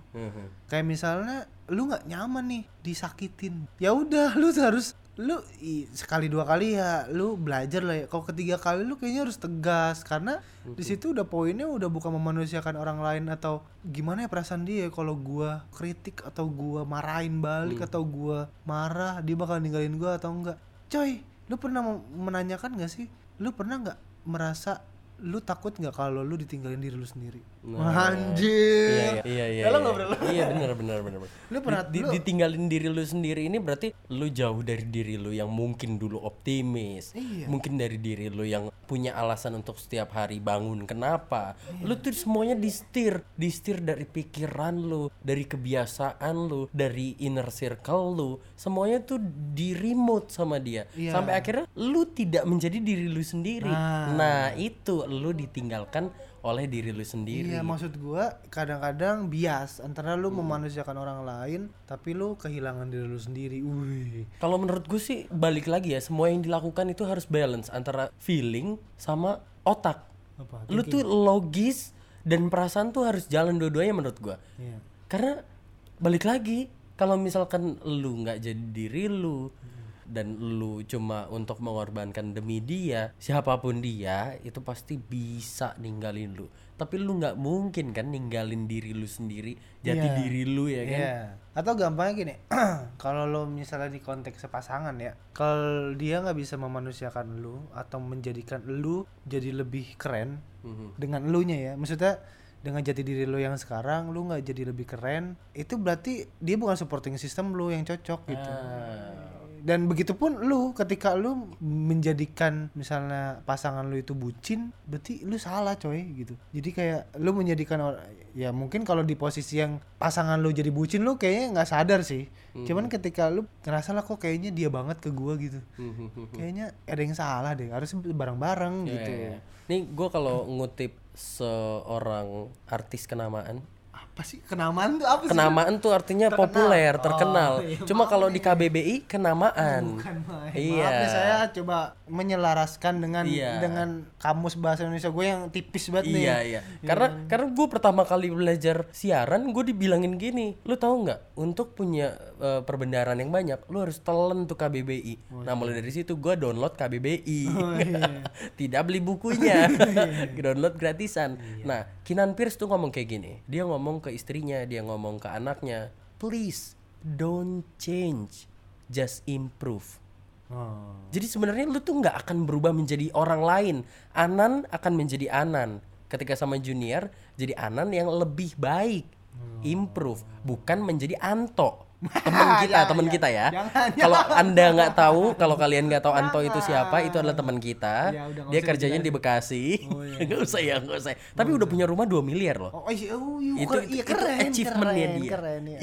Kayak misalnya lu nggak nyaman nih disakitin. Ya udah lu harus lu i- sekali dua kali ya lu belajar lah ya. Kalau ketiga kali lu kayaknya harus tegas karena di situ udah poinnya udah bukan memanusiakan orang lain atau gimana ya perasaan dia kalau gua kritik atau gua marahin balik atau gua marah dia bakal ninggalin gua atau enggak. Coy lu pernah menanyakan gak sih? Lu pernah nggak merasa lu takut nggak kalau lu ditinggalin diri lu sendiri Nah. anjir Iya iya iya. Dalam iya. nggak, bro? Iya benar benar benar. benar. Lu pernah- Di- lu- ditinggalin diri lu sendiri ini berarti lu jauh dari diri lu yang mungkin dulu optimis. Iya. Mungkin dari diri lu yang punya alasan untuk setiap hari bangun. Kenapa? Lu tuh semuanya distir, distir dari pikiran lu, dari kebiasaan lu, dari inner circle lu. Semuanya tuh di remote sama dia. Iya. Sampai akhirnya lu tidak menjadi diri lu sendiri. Nah. nah itu lu ditinggalkan oleh diri lu sendiri. Iya maksud gua kadang-kadang bias antara lu memanusiakan orang lain tapi lu kehilangan diri lu sendiri. Wih. Kalau menurut gue sih balik lagi ya semua yang dilakukan itu harus balance antara feeling sama otak. Apa? Lu tuh logis dan perasaan tuh harus jalan dua-duanya menurut gua. Iya. Karena balik lagi kalau misalkan lu nggak jadi diri lu dan lu cuma untuk mengorbankan demi dia, siapa pun dia itu pasti bisa ninggalin lu. Tapi lu nggak mungkin kan ninggalin diri lu sendiri, jati Iya. diri lu ya kan? Iya. Atau gampangnya gini, kalau lo misalnya di konteks pasangan ya, kalau dia nggak bisa memanusiakan lu atau menjadikan lu jadi lebih keren Mhm. dengan elunya ya, maksudnya dengan jati diri lo yang sekarang lu nggak jadi lebih keren, itu berarti dia bukan supporting system lu yang cocok gitu. Ah. Dan begitupun lu ketika lu menjadikan misalnya pasangan lu itu bucin berarti lu salah coy gitu jadi kayak lu menjadikan or- ya mungkin kalau di posisi yang pasangan lu jadi bucin lu kayaknya nggak sadar sih cuman ketika lu ngerasa lah kok kayaknya dia banget ke gua gitu Mhm. kayaknya ada yang salah deh harus bareng-bareng Iya, gitu iya, iya. Nih gue kalau ngutip seorang artis kenamaan, apa sih kenamaan tuh apa sih kenamaan tuh artinya Terkenal. populer, Oh, terkenal. iya, Cuma kalau di KBBI kenamaan. Bukan main. Iya. Maaf nih saya coba menyelaraskan dengan Iya. dengan kamus bahasa Indonesia gue yang tipis banget nih. Iya iya. Karena karena gue pertama kali belajar siaran, gue dibilangin gini, lu tahu nggak? Untuk punya eh, perbendaharaan yang banyak, lu harus telan tuh KBBI. nah mulai dari situ gue download KBBI. Tidak beli bukunya, download gratisan. Nah Kinan Pierce tuh ngomong kayak gini. Dia ngomong ke istrinya, dia ngomong ke anaknya, please don't change, just improve. Oh. Jadi sebenarnya lu tuh nggak akan berubah menjadi orang lain. Anan akan menjadi Anan. Ketika sama junior, jadi Anan yang lebih baik. Improve, bukan menjadi Anto. Teman kita, teman kita ya. Kalau Anda nggak tahu, kalau kalian nggak tahu Anto itu siapa, itu adalah teman kita. Ya, udah, Dia kerjanya di Bekasi. Nggak usah ya, nggak usah. Tapi udah punya rumah 2 miliar loh. Oh, iya, oh, iya, Itu- keren, itu- iya, keren, achievementnya keren, dia. Keren, iya.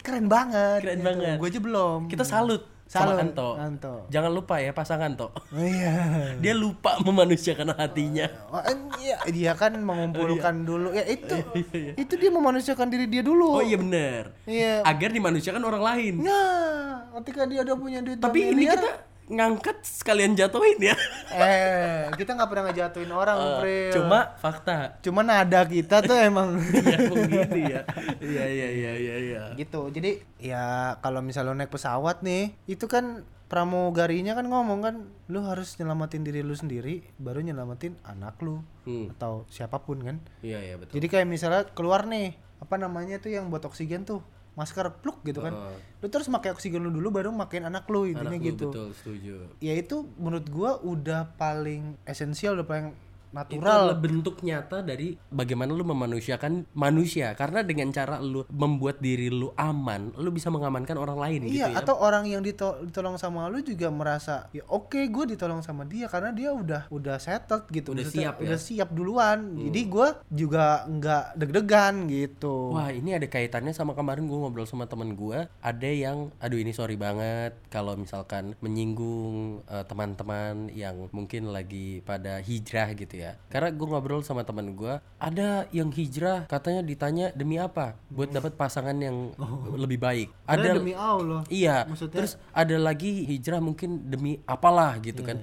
keren banget. Keren gitu. banget. Gue aja belum. Kita salut, Salut, sama Anto. Anto. Jangan lupa ya pasangan Anto. Oh, iya. Dia lupa memanusiakan hatinya. Oh, iya, dia kan mengumpulkan dulu. Ya itu, iya, itu dia memanusiakan diri dia dulu. Oh iya bener. Iya. Agar dimanusiakan orang lain. Nah, ketika dia udah punya duit Tapi ini kita ngangkat sekalian jatuhin ya. eh kita nggak pernah ngejatuhin orang, April. Cuma fakta. cuma nada kita tuh emang ya begini ya. Iya iya iya iya iya. gitu. Jadi ya kalau misalnya lo naik pesawat nih, itu kan pramugarinya kan ngomong kan lu harus nyelamatin diri lu sendiri baru nyelamatin anak lu Hmm. atau siapa pun kan. Iya iya betul. Jadi kayak misalnya keluar nih, apa namanya tuh yang buat oksigen tuh masker pluk gitu kan. Oh. Lu terus pakai oksigen lu dulu baru makin anak lu intinya Anak lu gitu. betul setuju. Ya itu menurut gua udah paling esensial udah paling natural. adalah bentuk nyata dari bagaimana lu memanusiakan manusia karena dengan cara lu membuat diri lu aman, lu bisa mengamankan orang lain gitu Iya, ya. atau orang yang dito- ditolong sama lu juga merasa ya oke gue ditolong sama dia karena dia udah udah settled gitu, Udah Maksudnya siap ya? udah siap duluan. Jadi gue juga nggak deg-degan gitu. Wah ini ada kaitannya sama kemarin gue ngobrol sama temen gue Ada yang, aduh ini sorry banget Kalau misalkan menyinggung eh, teman-teman yang mungkin lagi pada hijrah gitu ya Karena gue ngobrol sama temen gue Ada yang hijrah katanya ditanya demi apa? Buat dapat pasangan yang lebih baik. Ada demi Allah. Iya, Maksudnya- terus ada lagi hijrah mungkin demi apalah gitu kan.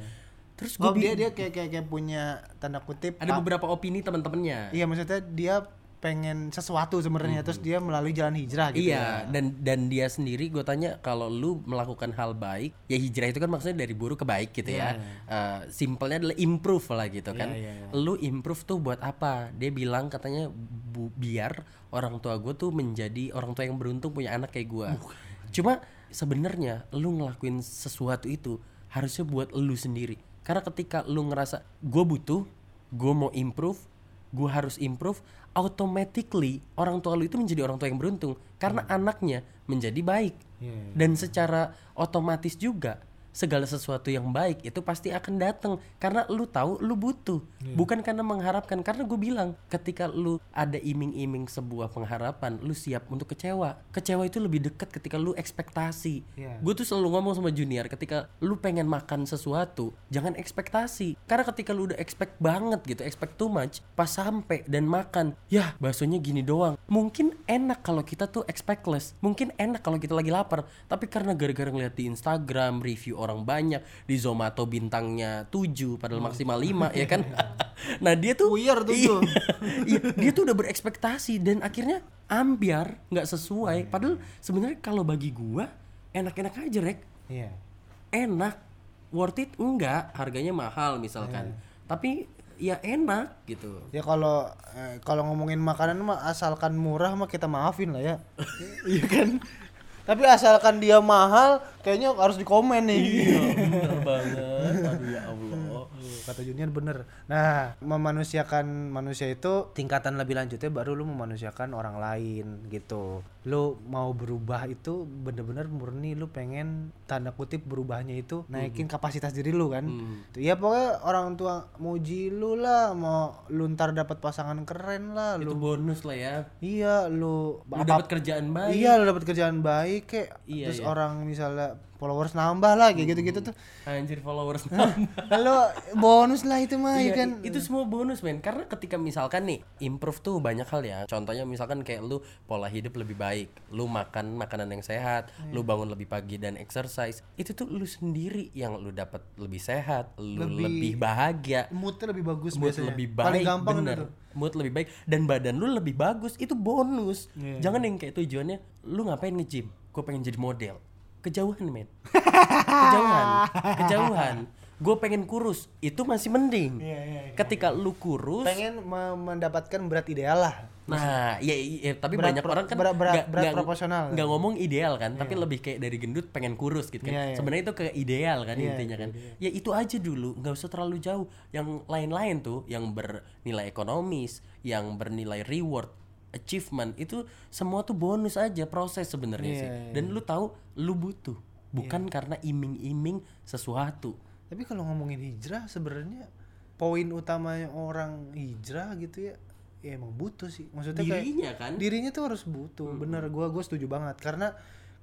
Terus gue Oh dia dia kayak kayak, kayak punya tanda kutip ada beberapa opini teman-temannya. Iya maksudnya dia pengen sesuatu sebenarnya terus dia melalui jalan hijrah gitu iya, dan dan dia sendiri gue tanya kalau lu melakukan hal baik, ya hijrah itu kan maksudnya dari buruk ke baik gitu ya. Eh, simpelnya adalah improve lah gitu kan. iya, Lu improve tuh buat apa? Dia bilang katanya bu, biar orang tua gue tuh menjadi orang tua yang beruntung punya anak kayak gue. Cuma sebenarnya lu ngelakuin sesuatu itu harusnya buat lu sendiri. Karena ketika lu ngerasa gue butuh, gue mau improve, gue harus improve, automatically orang tua lu itu menjadi orang tua yang beruntung karena anaknya menjadi baik. Iya, Dan secara otomatis juga segala sesuatu yang baik itu pasti akan datang. Karena lu tahu lu butuh. Bukan karena mengharapkan. Karena gue bilang ketika lu ada iming-iming sebuah pengharapan lu siap untuk kecewa. Kecewa itu lebih dekat ketika lu ekspektasi. Iya. gue tuh selalu ngomong sama junior ketika lu pengen makan sesuatu jangan ekspektasi. Karena ketika lu udah expect banget gitu expect too much pas sampai dan makan ya baksonya gini doang. Mungkin enak kalau kita tuh expectless. Mungkin enak kalau kita lagi lapar. Tapi karena gara-gara ngeliat di Instagram review orang banyak di Zomato bintangnya 7 padahal maksimal 5 ya kan? Nah dia tuh Buyar tuh Iya. Iya, dia tuh udah berekspektasi dan akhirnya ambiar nggak sesuai. Padahal sebenarnya kalau bagi gua enak-enak aja rek. Iya. Enak worth it? Enggak harganya mahal misalkan. Tapi ya enak gitu. Ya kalau eh, kalau ngomongin makanan mah asalkan murah mah kita maafin lah ya. Iya kan tapi asalkan dia mahal kayaknya harus dikomen nih. Bener banget. Aduh ya Allah. Kata Junior bener. Nah memanusiakan manusia itu tingkatan lebih lanjutnya baru lu memanusiakan orang lain gitu lu mau berubah itu bener-bener murni lu pengen tanda kutip berubahnya itu naikin kapasitas diri lu kan. Tuh, ya pokoknya orang tua muji lu lah mau lu ntar dapat pasangan keren lah itu lu. bonus lah ya. Iya lu lu dapat kerjaan baik. Iya lu dapat kerjaan baik kayak Iya, terus iya. orang misalnya followers nambah lah kayak gitu-gitu tuh. Anjir followers lu bonus lah itu mah ya Iya, kan? i- itu semua bonus men. Karena ketika misalkan nih improve tuh banyak hal ya. Contohnya misalkan kayak lu pola hidup lebih baik lu makan makanan yang sehat lu bangun lebih pagi dan exercise itu tuh lu sendiri yang lu dapat lebih sehat lu Lebih- lebih, bahagia. moodnya lebih bagus mood biasanya. lebih baik paling gampang bener. Itu mood lebih baik dan badan lu lebih bagus itu bonus. Iya, jangan yang kayak tujuannya lu ngapain nge-gym? Gue pengen jadi model. Kejauhan men. Kejauhan. Kejauhan gue pengen kurus itu masih mending. Iya, iya, iya. ketika lu kurus pengen me- mendapatkan berat ideal lah. Nah ya, ya, tapi Berat banyak pro- orang kan berat- berat- nggak- berat nggak- proporsional. nggak ngomong ideal kan tapi lebih kayak dari gendut pengen kurus gitu kan. Iya, iya. sebenarnya itu ke ideal kan Iya, intinya kan. ya itu aja dulu nggak usah terlalu jauh. Yang lain-lain tuh yang bernilai ekonomis yang bernilai reward achievement itu semua tuh bonus aja proses sebenarnya Iya, sih. iya. dan lu tahu lu butuh. Bukan karena iming-iming sesuatu tapi kalau ngomongin hijrah sebenarnya poin utamanya orang hijrah gitu ya ya emang butuh sih. Maksudnya kayak dirinya kan? dirinya tuh harus butuh. Bener gua gue setuju banget. Karena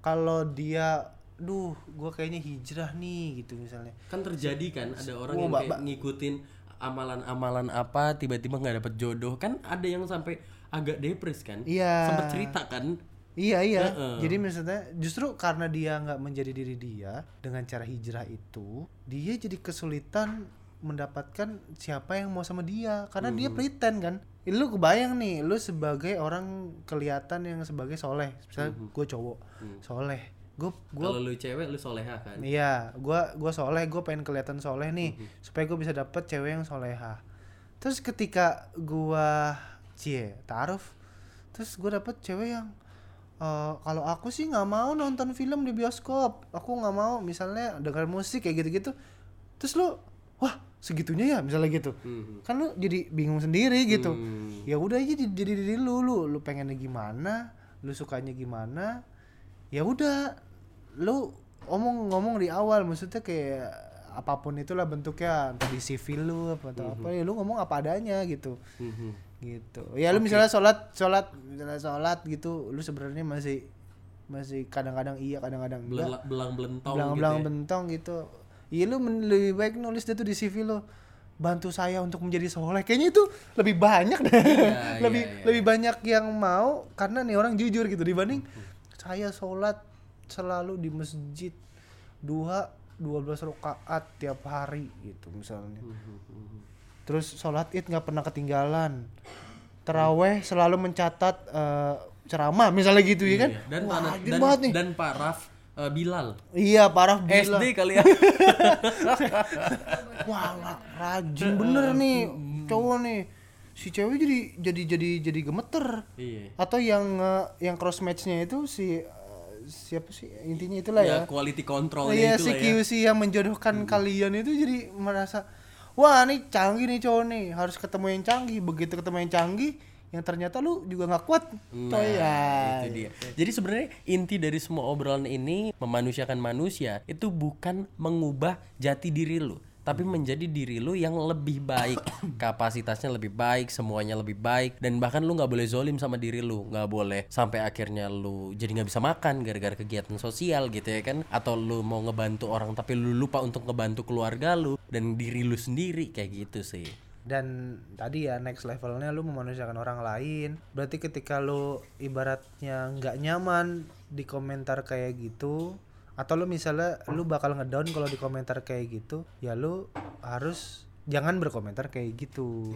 kalau dia duh gua kayaknya hijrah nih gitu misalnya. Kan terjadi kan ada orang Oh, yang kayak ngikutin amalan-amalan apa tiba-tiba nggak dapet jodoh. Kan ada yang sampai agak depres kan? Iya. sempat cerita kan Iya iya. Heeh. Jadi maksudnya justru karena dia nggak menjadi diri dia dengan cara hijrah itu, dia jadi kesulitan mendapatkan siapa yang mau sama dia karena dia pretend kan. Lu kebayang nih, lu sebagai orang kelihatan yang sebagai soleh, misalnya gue cowok soleh, gue gue kalau lu cewek lu soleha kan Iya, gua gua soleh, gua pengen kelihatan soleh nih, supaya gue bisa dapet cewek yang soleha. Terus ketika gua cie taruh, terus gua dapet cewek yang eh, kalau aku sih nggak mau nonton film di bioskop, aku nggak mau misalnya dengar musik kayak gitu-gitu. Terus lu, wah segitunya ya misalnya gitu, Mhm. kan lu jadi bingung sendiri gitu. Hmm. Ya udah aja jadi diri lu, lu lu pengennya gimana, lu sukanya gimana, ya udah lu ngomong-ngomong di awal maksudnya kayak apa pun itulah bentuknya entah di CV lu apa atau apa ya lu ngomong apa adanya gitu Mhm. Gitu. Ya lu misalnya sholat sholat misalnya sholat gitu lu sebenarnya masih masih kadang-kadang iya kadang-kadang enggak. Belang- belang belentong belang-belang gitu ya. bentong gitu. Iya lu lebih baik nulis tuh di CV lu. Bantu saya untuk menjadi soleh. Kayaknya itu lebih banyak deh. Iya, lebih iya, iya. lebih banyak yang mau karena nih orang jujur gitu dibanding saya sholat selalu di masjid dua 12 rakaat tiap hari gitu misalnya. Mhm. Terus sholat id nggak pernah ketinggalan. Teraweh selalu mencatat eh, ceramah misalnya gitu ya kan? Iya, dan Wah, Pak- rajin dan, banget nih. dan Pak Raf eh, Bilal. Iya parah gila SD kali ya. Wah rajin bener nih cowok nih. Si cewek jadi jadi jadi jadi gemeter. Iya. Atau yang eh, yang cross matchnya itu si siapa sih? Intinya itulah ya ya, quality control iya itu si lah ya QC yang menjodohkan kalian itu jadi merasa wah nih canggih nih cowok nih. Harus ketemu yang canggih. Begitu ketemu yang canggih yang ternyata lu juga nggak kuat. Nah, ya itu dia. Jadi sebenarnya inti dari semua obrolan ini memanusiakan manusia itu bukan mengubah jati diri lu, tapi menjadi diri lu yang lebih baik, kapasitasnya lebih baik, semuanya lebih baik, dan bahkan lu nggak boleh zolim sama diri lu, nggak boleh sampai akhirnya lu jadi nggak bisa makan gara-gara kegiatan sosial gitu ya kan, atau lu mau ngebantu orang tapi lu lupa untuk ngebantu keluarga lu dan diri lu sendiri. Kayak gitu sih. dan tadi ya next levelnya lu memanusiakan orang lain. Berarti ketika lu ibaratnya nggak nyaman di komentar kayak gitu atau lu misalnya lu bakal ngedown kalau di komentar kayak gitu ya lu harus jangan berkomentar kayak gitu.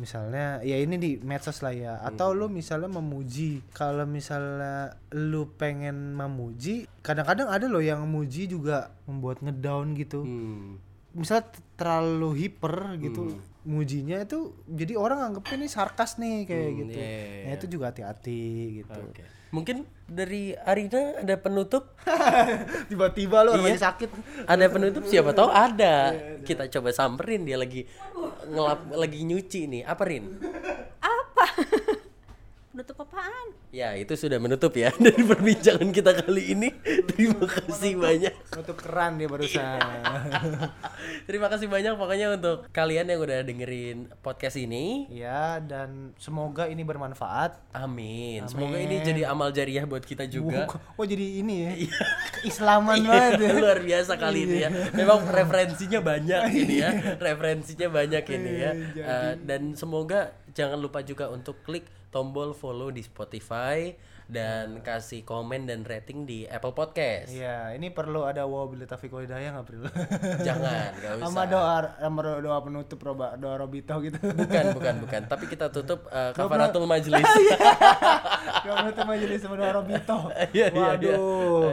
Misalnya ya ini di medsos lah ya. Atau lu misalnya memuji. Kalau misalnya lu pengen memuji kadang-kadang ada loh yang memuji juga membuat ngedown gitu. Hmm. misalnya terlalu hiper gitu mujinya itu jadi orang anggap ini sarkas nih kayak Hmm, gitu iya, iya, nah itu juga hati-hati gitu Oke. Mungkin dari Arina ada penutup? tiba-tiba lo Iya. sakit Ada penutup siapa tahu ada. Kita coba samperin dia lagi ngelap lagi nyuci nih. Apa Rin? Apa? Menutup apaan? Ya, itu sudah menutup ya dari perbincangan kita kali ini. Terima kasih banyak. nutup keran dia barusan Terima kasih banyak pokoknya untuk kalian yang udah dengerin podcast ini. ya dan semoga ini bermanfaat Amin. Semoga ini jadi amal jariah buat kita juga. oh jadi ini ya Islaman banget ya. Iya, luar biasa kali ini ya. Memang referensinya banyak ini ya. Referensinya banyak ini ya. Dan semoga jangan lupa juga untuk klik tombol follow di Spotify dan kasih komen dan rating di Apple Podcast. Iya, ini perlu ada wow bila taufiq wal hidayah nggak perlu. Jangan, gak usah. Sama doa sama doa penutup roba doa robito gitu. Bukan, bukan, bukan. Tapi kita tutup eh, kafaratul majelis. Gak menutup majelis sama doa robito. Iya, iya, iya.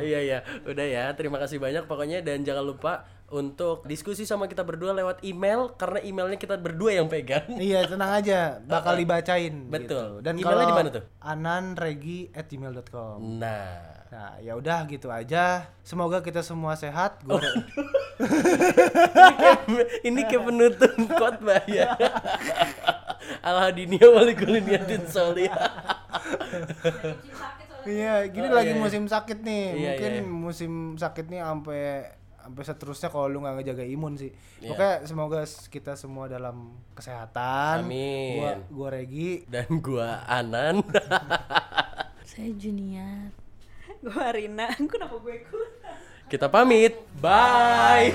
Iya, iya. Udah ya. Terima kasih banyak pokoknya dan jangan lupa untuk diskusi sama kita berdua lewat email karena emailnya kita berdua yang pegang. Iya tenang aja, bakal dibacain. Betul. gitu. Dan Emailnya di mana tuh? ananregi@gmail.com. Nah, Nah ya udah gitu aja. Semoga kita semua sehat. Gua ini kayak penutup khotbah ya. Al-Hadinia walikuliyatin solih. Iya, gini Oh, lagi iya, iya. musim sakit nih. Iya, Mungkin iya. musim sakit nih sampai sampai seterusnya kalau lu nggak ngejaga imun sih. Iya. Oke, semoga kita semua dalam kesehatan. Amin. Gua gua Regi. Dan gua Anan. Saya Junior. Gue Rina. Kenapa gue ikut? Kita pamit. Bye.